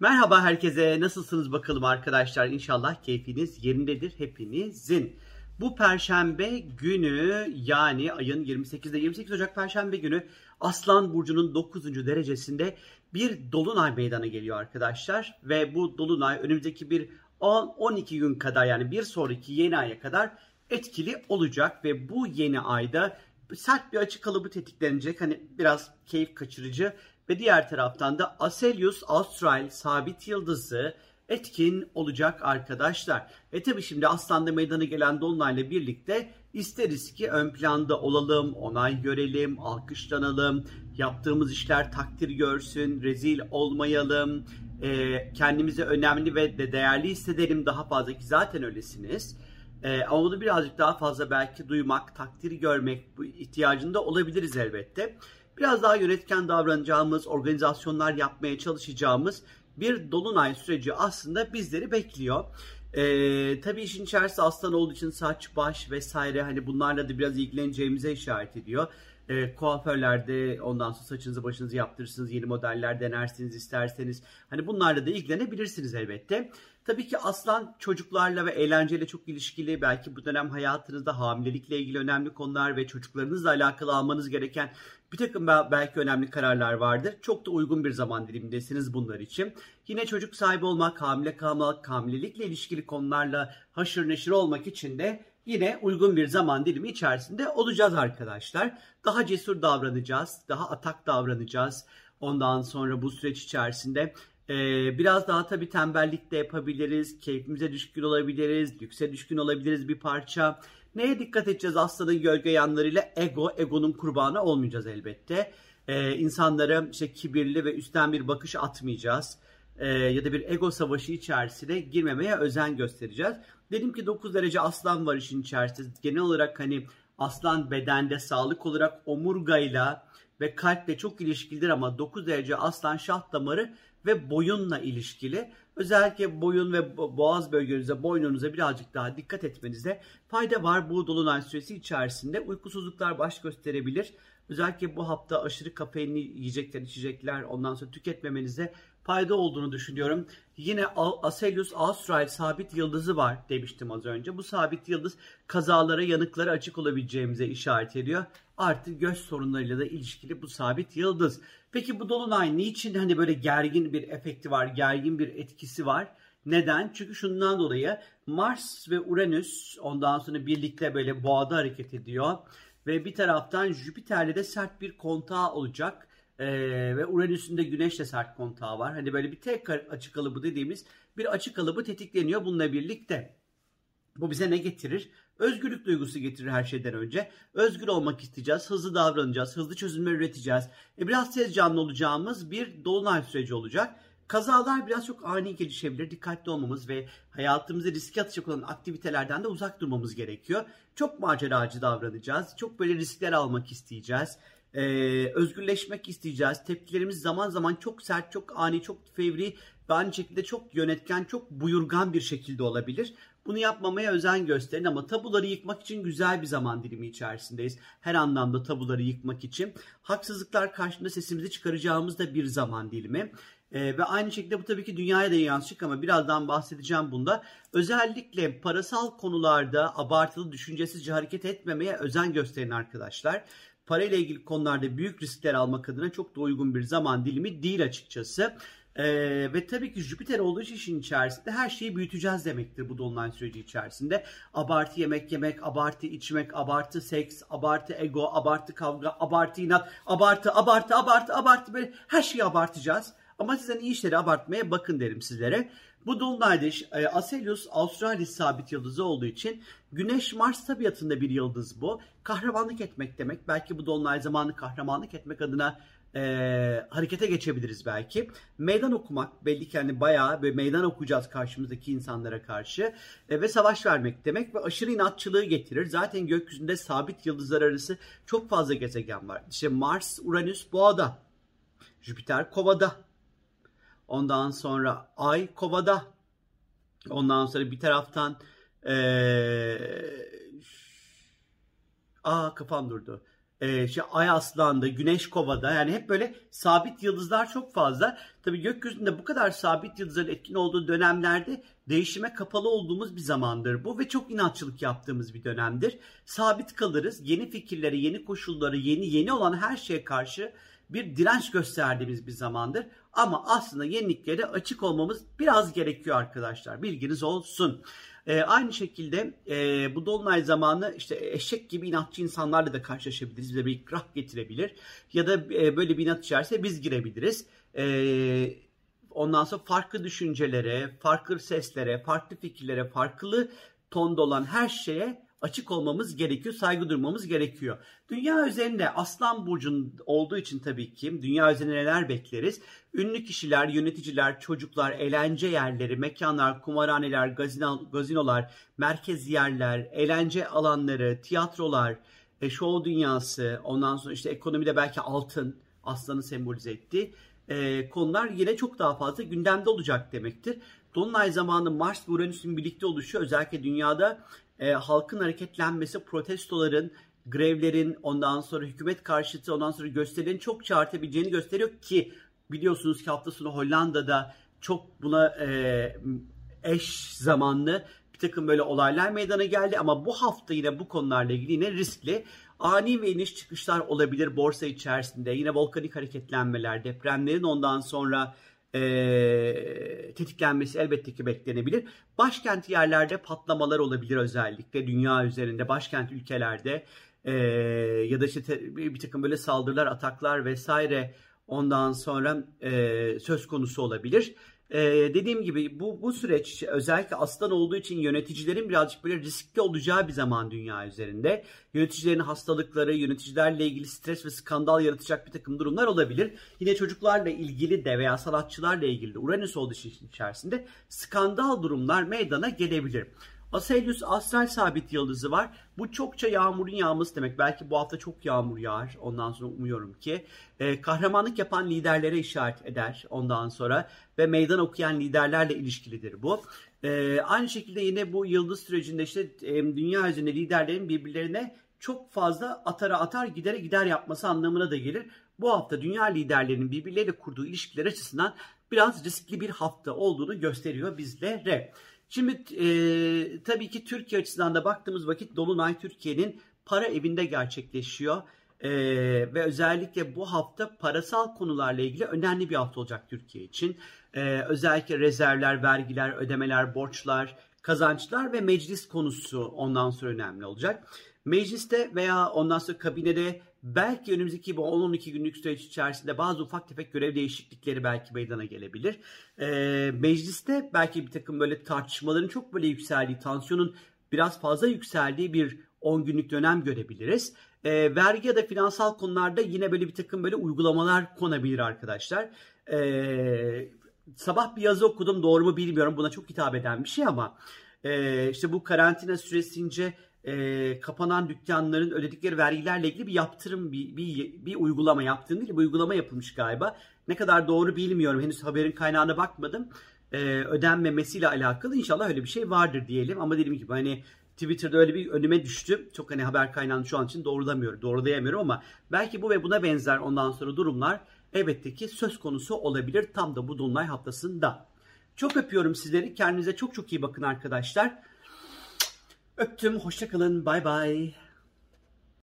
Merhaba herkese. Nasılsınız bakalım arkadaşlar? İnşallah keyfiniz yerindedir hepinizin. Bu perşembe günü yani ayın 28'de 28 Ocak perşembe günü Aslan burcunun 9. derecesinde bir dolunay meydana geliyor arkadaşlar ve bu dolunay önümüzdeki bir 10-12 gün kadar yani bir sonraki yeni aya kadar etkili olacak ve bu yeni ayda sert bir açı kalıbı tetiklenecek. Hani biraz keyif kaçırıcı ve diğer taraftan da Aselius Austral sabit yıldızı etkin olacak arkadaşlar. Ve tabii şimdi Aslan'da meydana gelen Dolunay'la birlikte isteriz ki ön planda olalım, onay görelim, alkışlanalım, yaptığımız işler takdir görsün, rezil olmayalım, e, kendimizi önemli ve de değerli hissedelim daha fazla ki zaten öylesiniz. E, ama bunu birazcık daha fazla belki duymak, takdir görmek bu ihtiyacında olabiliriz elbette. Biraz daha yönetken davranacağımız, organizasyonlar yapmaya çalışacağımız bir dolunay süreci aslında bizleri bekliyor. Ee, tabii işin içerisinde aslan olduğu için saç, baş vesaire hani bunlarla da biraz ilgileneceğimize işaret ediyor. Ee, kuaförlerde ondan sonra saçınızı başınızı yaptırırsınız, yeni modeller denersiniz isterseniz. Hani bunlarla da ilgilenebilirsiniz elbette. Tabii ki aslan çocuklarla ve eğlenceyle çok ilişkili. Belki bu dönem hayatınızda hamilelikle ilgili önemli konular ve çocuklarınızla alakalı almanız gereken bir takım belki önemli kararlar vardır. Çok da uygun bir zaman dilimindesiniz bunlar için. Yine çocuk sahibi olmak, hamile kalmak, hamilelikle ilişkili konularla haşır neşir olmak için de yine uygun bir zaman dilimi içerisinde olacağız arkadaşlar. Daha cesur davranacağız, daha atak davranacağız. Ondan sonra bu süreç içerisinde ee, biraz daha tabii tembellik de yapabiliriz, keyfimize düşkün olabiliriz, lükse düşkün olabiliriz bir parça. Neye dikkat edeceğiz aslanın gölge yanlarıyla? Ego, egonun kurbanı olmayacağız elbette. Ee, insanlara işte kibirli ve üstten bir bakış atmayacağız. Ee, ya da bir ego savaşı içerisine girmemeye özen göstereceğiz. Dedim ki 9 derece aslan var işin içerisinde. Genel olarak hani aslan bedende sağlık olarak omurgayla ve kalple çok ilişkilidir ama 9 derece aslan şah damarı ve boyunla ilişkili. Özellikle boyun ve boğaz bölgenize, boynunuza birazcık daha dikkat etmenize fayda var. Bu dolunay süresi içerisinde uykusuzluklar baş gösterebilir. Özellikle bu hafta aşırı kafeinli yiyecekler, içecekler ondan sonra tüketmemenize fayda olduğunu düşünüyorum. Yine Aselius Austral sabit yıldızı var demiştim az önce. Bu sabit yıldız kazalara, yanıklara açık olabileceğimize işaret ediyor. Artı göz sorunlarıyla da ilişkili bu sabit yıldız. Peki bu dolunay niçin hani böyle gergin bir efekti var, gergin bir etkisi var? Neden? Çünkü şundan dolayı Mars ve Uranüs ondan sonra birlikte böyle boğada hareket ediyor. Ve bir taraftan Jüpiter'le de sert bir kontağı olacak. Ee, ve Uranüs'ün de Güneş'le sert kontağı var. Hani böyle bir tek açık kalıbı dediğimiz bir açık kalıbı tetikleniyor bununla birlikte. Bu bize ne getirir? Özgürlük duygusu getirir her şeyden önce. Özgür olmak isteyeceğiz, hızlı davranacağız, hızlı çözümler üreteceğiz. E biraz tez canlı olacağımız bir dolunay süreci olacak. Kazalar biraz çok ani gelişebilir. Dikkatli olmamız ve hayatımızı riske atacak olan aktivitelerden de uzak durmamız gerekiyor. Çok maceracı davranacağız. Çok böyle riskler almak isteyeceğiz. Ee, özgürleşmek isteyeceğiz. Tepkilerimiz zaman zaman çok sert, çok ani, çok fevri ve aynı şekilde çok yönetken, çok buyurgan bir şekilde olabilir. Bunu yapmamaya özen gösterin ama tabuları yıkmak için güzel bir zaman dilimi içerisindeyiz. Her anlamda tabuları yıkmak için. Haksızlıklar karşısında sesimizi çıkaracağımız da bir zaman dilimi. Ee, ve aynı şekilde bu tabii ki dünyaya da yansıyacak ama birazdan bahsedeceğim bunda. Özellikle parasal konularda abartılı düşüncesizce hareket etmemeye özen gösterin arkadaşlar. Parayla ilgili konularda büyük riskler almak adına çok da uygun bir zaman dilimi değil açıkçası. Ee, ve tabii ki Jüpiter olduğu için işin içerisinde her şeyi büyüteceğiz demektir bu dolunay süreci içerisinde. Abartı yemek yemek, abartı içmek, abartı seks, abartı ego, abartı kavga, abartı inat, abartı, abartı, abartı, abartı böyle her şeyi abartacağız. Ama sizden iyi işleri abartmaya bakın derim sizlere. Bu dolunayda e, Aselius Australis sabit yıldızı olduğu için Güneş Mars tabiatında bir yıldız bu. Kahramanlık etmek demek. Belki bu dolunay zamanı kahramanlık etmek adına e, harekete geçebiliriz belki. Meydan okumak belli ki hani bayağı bir meydan okuyacağız karşımızdaki insanlara karşı e, ve savaş vermek demek ve aşırı inatçılığı getirir. Zaten gökyüzünde sabit yıldızlar arası çok fazla gezegen var. İşte Mars, Uranüs boğada, Jüpiter kovada, ondan sonra Ay kovada, ondan sonra bir taraftan ee, aa kafam durdu. E, işte Ay Aslan'da, Güneş Kova'da yani hep böyle sabit yıldızlar çok fazla. Tabii gökyüzünde bu kadar sabit yıldızların etkin olduğu dönemlerde değişime kapalı olduğumuz bir zamandır bu ve çok inatçılık yaptığımız bir dönemdir. Sabit kalırız. Yeni fikirlere, yeni koşulları, yeni yeni olan her şeye karşı bir direnç gösterdiğimiz bir zamandır. Ama aslında yeniliklere açık olmamız biraz gerekiyor arkadaşlar. Bilginiz olsun. E, aynı şekilde e, bu dolunay zamanı işte eşek gibi inatçı insanlarla da karşılaşabiliriz. Bize bir ikrah getirebilir. Ya da e, böyle bir inat içerisinde biz girebiliriz. E, ondan sonra farklı düşüncelere, farklı seslere, farklı fikirlere, farklı tonda olan her şeye açık olmamız gerekiyor, saygı durmamız gerekiyor. Dünya üzerinde Aslan Burcu'nun olduğu için tabii ki dünya üzerinde neler bekleriz? Ünlü kişiler, yöneticiler, çocuklar, eğlence yerleri, mekanlar, kumarhaneler, gazino, gazinolar, merkez yerler, eğlence alanları, tiyatrolar, e, show dünyası, ondan sonra işte ekonomide belki altın, aslanı sembolize etti. E, konular yine çok daha fazla gündemde olacak demektir. Dolunay zamanı Mars ve Uranüs'ün birlikte oluşu özellikle dünyada e, halkın hareketlenmesi, protestoların, grevlerin, ondan sonra hükümet karşıtı, ondan sonra gösterilerin çok çağırtabileceğini gösteriyor ki biliyorsunuz ki hafta sonu Hollanda'da çok buna e, eş zamanlı bir takım böyle olaylar meydana geldi ama bu hafta yine bu konularla ilgili yine riskli. Ani ve iniş çıkışlar olabilir borsa içerisinde. Yine volkanik hareketlenmeler, depremlerin ondan sonra e, tetiklenmesi elbette ki beklenebilir. Başkent yerlerde patlamalar olabilir özellikle dünya üzerinde başkent ülkelerde e, ya da işte te, bir takım böyle saldırılar, ataklar vesaire ondan sonra e, söz konusu olabilir. Ee, dediğim gibi bu bu süreç özellikle aslan olduğu için yöneticilerin birazcık böyle riskli olacağı bir zaman dünya üzerinde. Yöneticilerin hastalıkları, yöneticilerle ilgili stres ve skandal yaratacak bir takım durumlar olabilir. Yine çocuklarla ilgili de veya sanatçılarla ilgili de Uranüs olduğu için içerisinde skandal durumlar meydana gelebilir. Aselius astral sabit yıldızı var. Bu çokça yağmurun yağması demek. Belki bu hafta çok yağmur yağar. Ondan sonra umuyorum ki. E, kahramanlık yapan liderlere işaret eder ondan sonra. Ve meydan okuyan liderlerle ilişkilidir bu. E, aynı şekilde yine bu yıldız sürecinde işte e, dünya üzerinde liderlerin birbirlerine çok fazla atara atar gidere gider yapması anlamına da gelir. Bu hafta dünya liderlerinin birbirleriyle kurduğu ilişkiler açısından biraz riskli bir hafta olduğunu gösteriyor bizlere. Şimdi e, tabii ki Türkiye açısından da baktığımız vakit Dolunay Türkiye'nin para evinde gerçekleşiyor. E, ve özellikle bu hafta parasal konularla ilgili önemli bir hafta olacak Türkiye için. E, özellikle rezervler, vergiler, ödemeler, borçlar, kazançlar ve meclis konusu ondan sonra önemli olacak. Mecliste veya ondan sonra kabinede belki önümüzdeki bu 10-12 günlük süreç içerisinde bazı ufak tefek görev değişiklikleri belki meydana gelebilir. Ee, mecliste belki bir takım böyle tartışmaların çok böyle yükseldiği, tansiyonun biraz fazla yükseldiği bir 10 günlük dönem görebiliriz. Ee, vergi ya da finansal konularda yine böyle bir takım böyle uygulamalar konabilir arkadaşlar. Ee, sabah bir yazı okudum doğru mu bilmiyorum buna çok hitap eden bir şey ama e, işte bu karantina süresince e, kapanan dükkanların ödedikleri vergilerle ilgili bir yaptırım, bir, bir, bir uygulama yaptığım değil, bir uygulama yapılmış galiba. Ne kadar doğru bilmiyorum. Henüz haberin kaynağına bakmadım. E, ödenmemesiyle alakalı inşallah öyle bir şey vardır diyelim. Ama dediğim gibi hani Twitter'da öyle bir önüme düştü. Çok hani haber kaynağını şu an için doğrulamıyorum, doğrulayamıyorum ama belki bu ve buna benzer ondan sonra durumlar elbette ki söz konusu olabilir tam da bu Dolunay haftasında. Çok öpüyorum sizleri. Kendinize çok çok iyi bakın arkadaşlar. Öptüm. Hoşçakalın. Bay bay.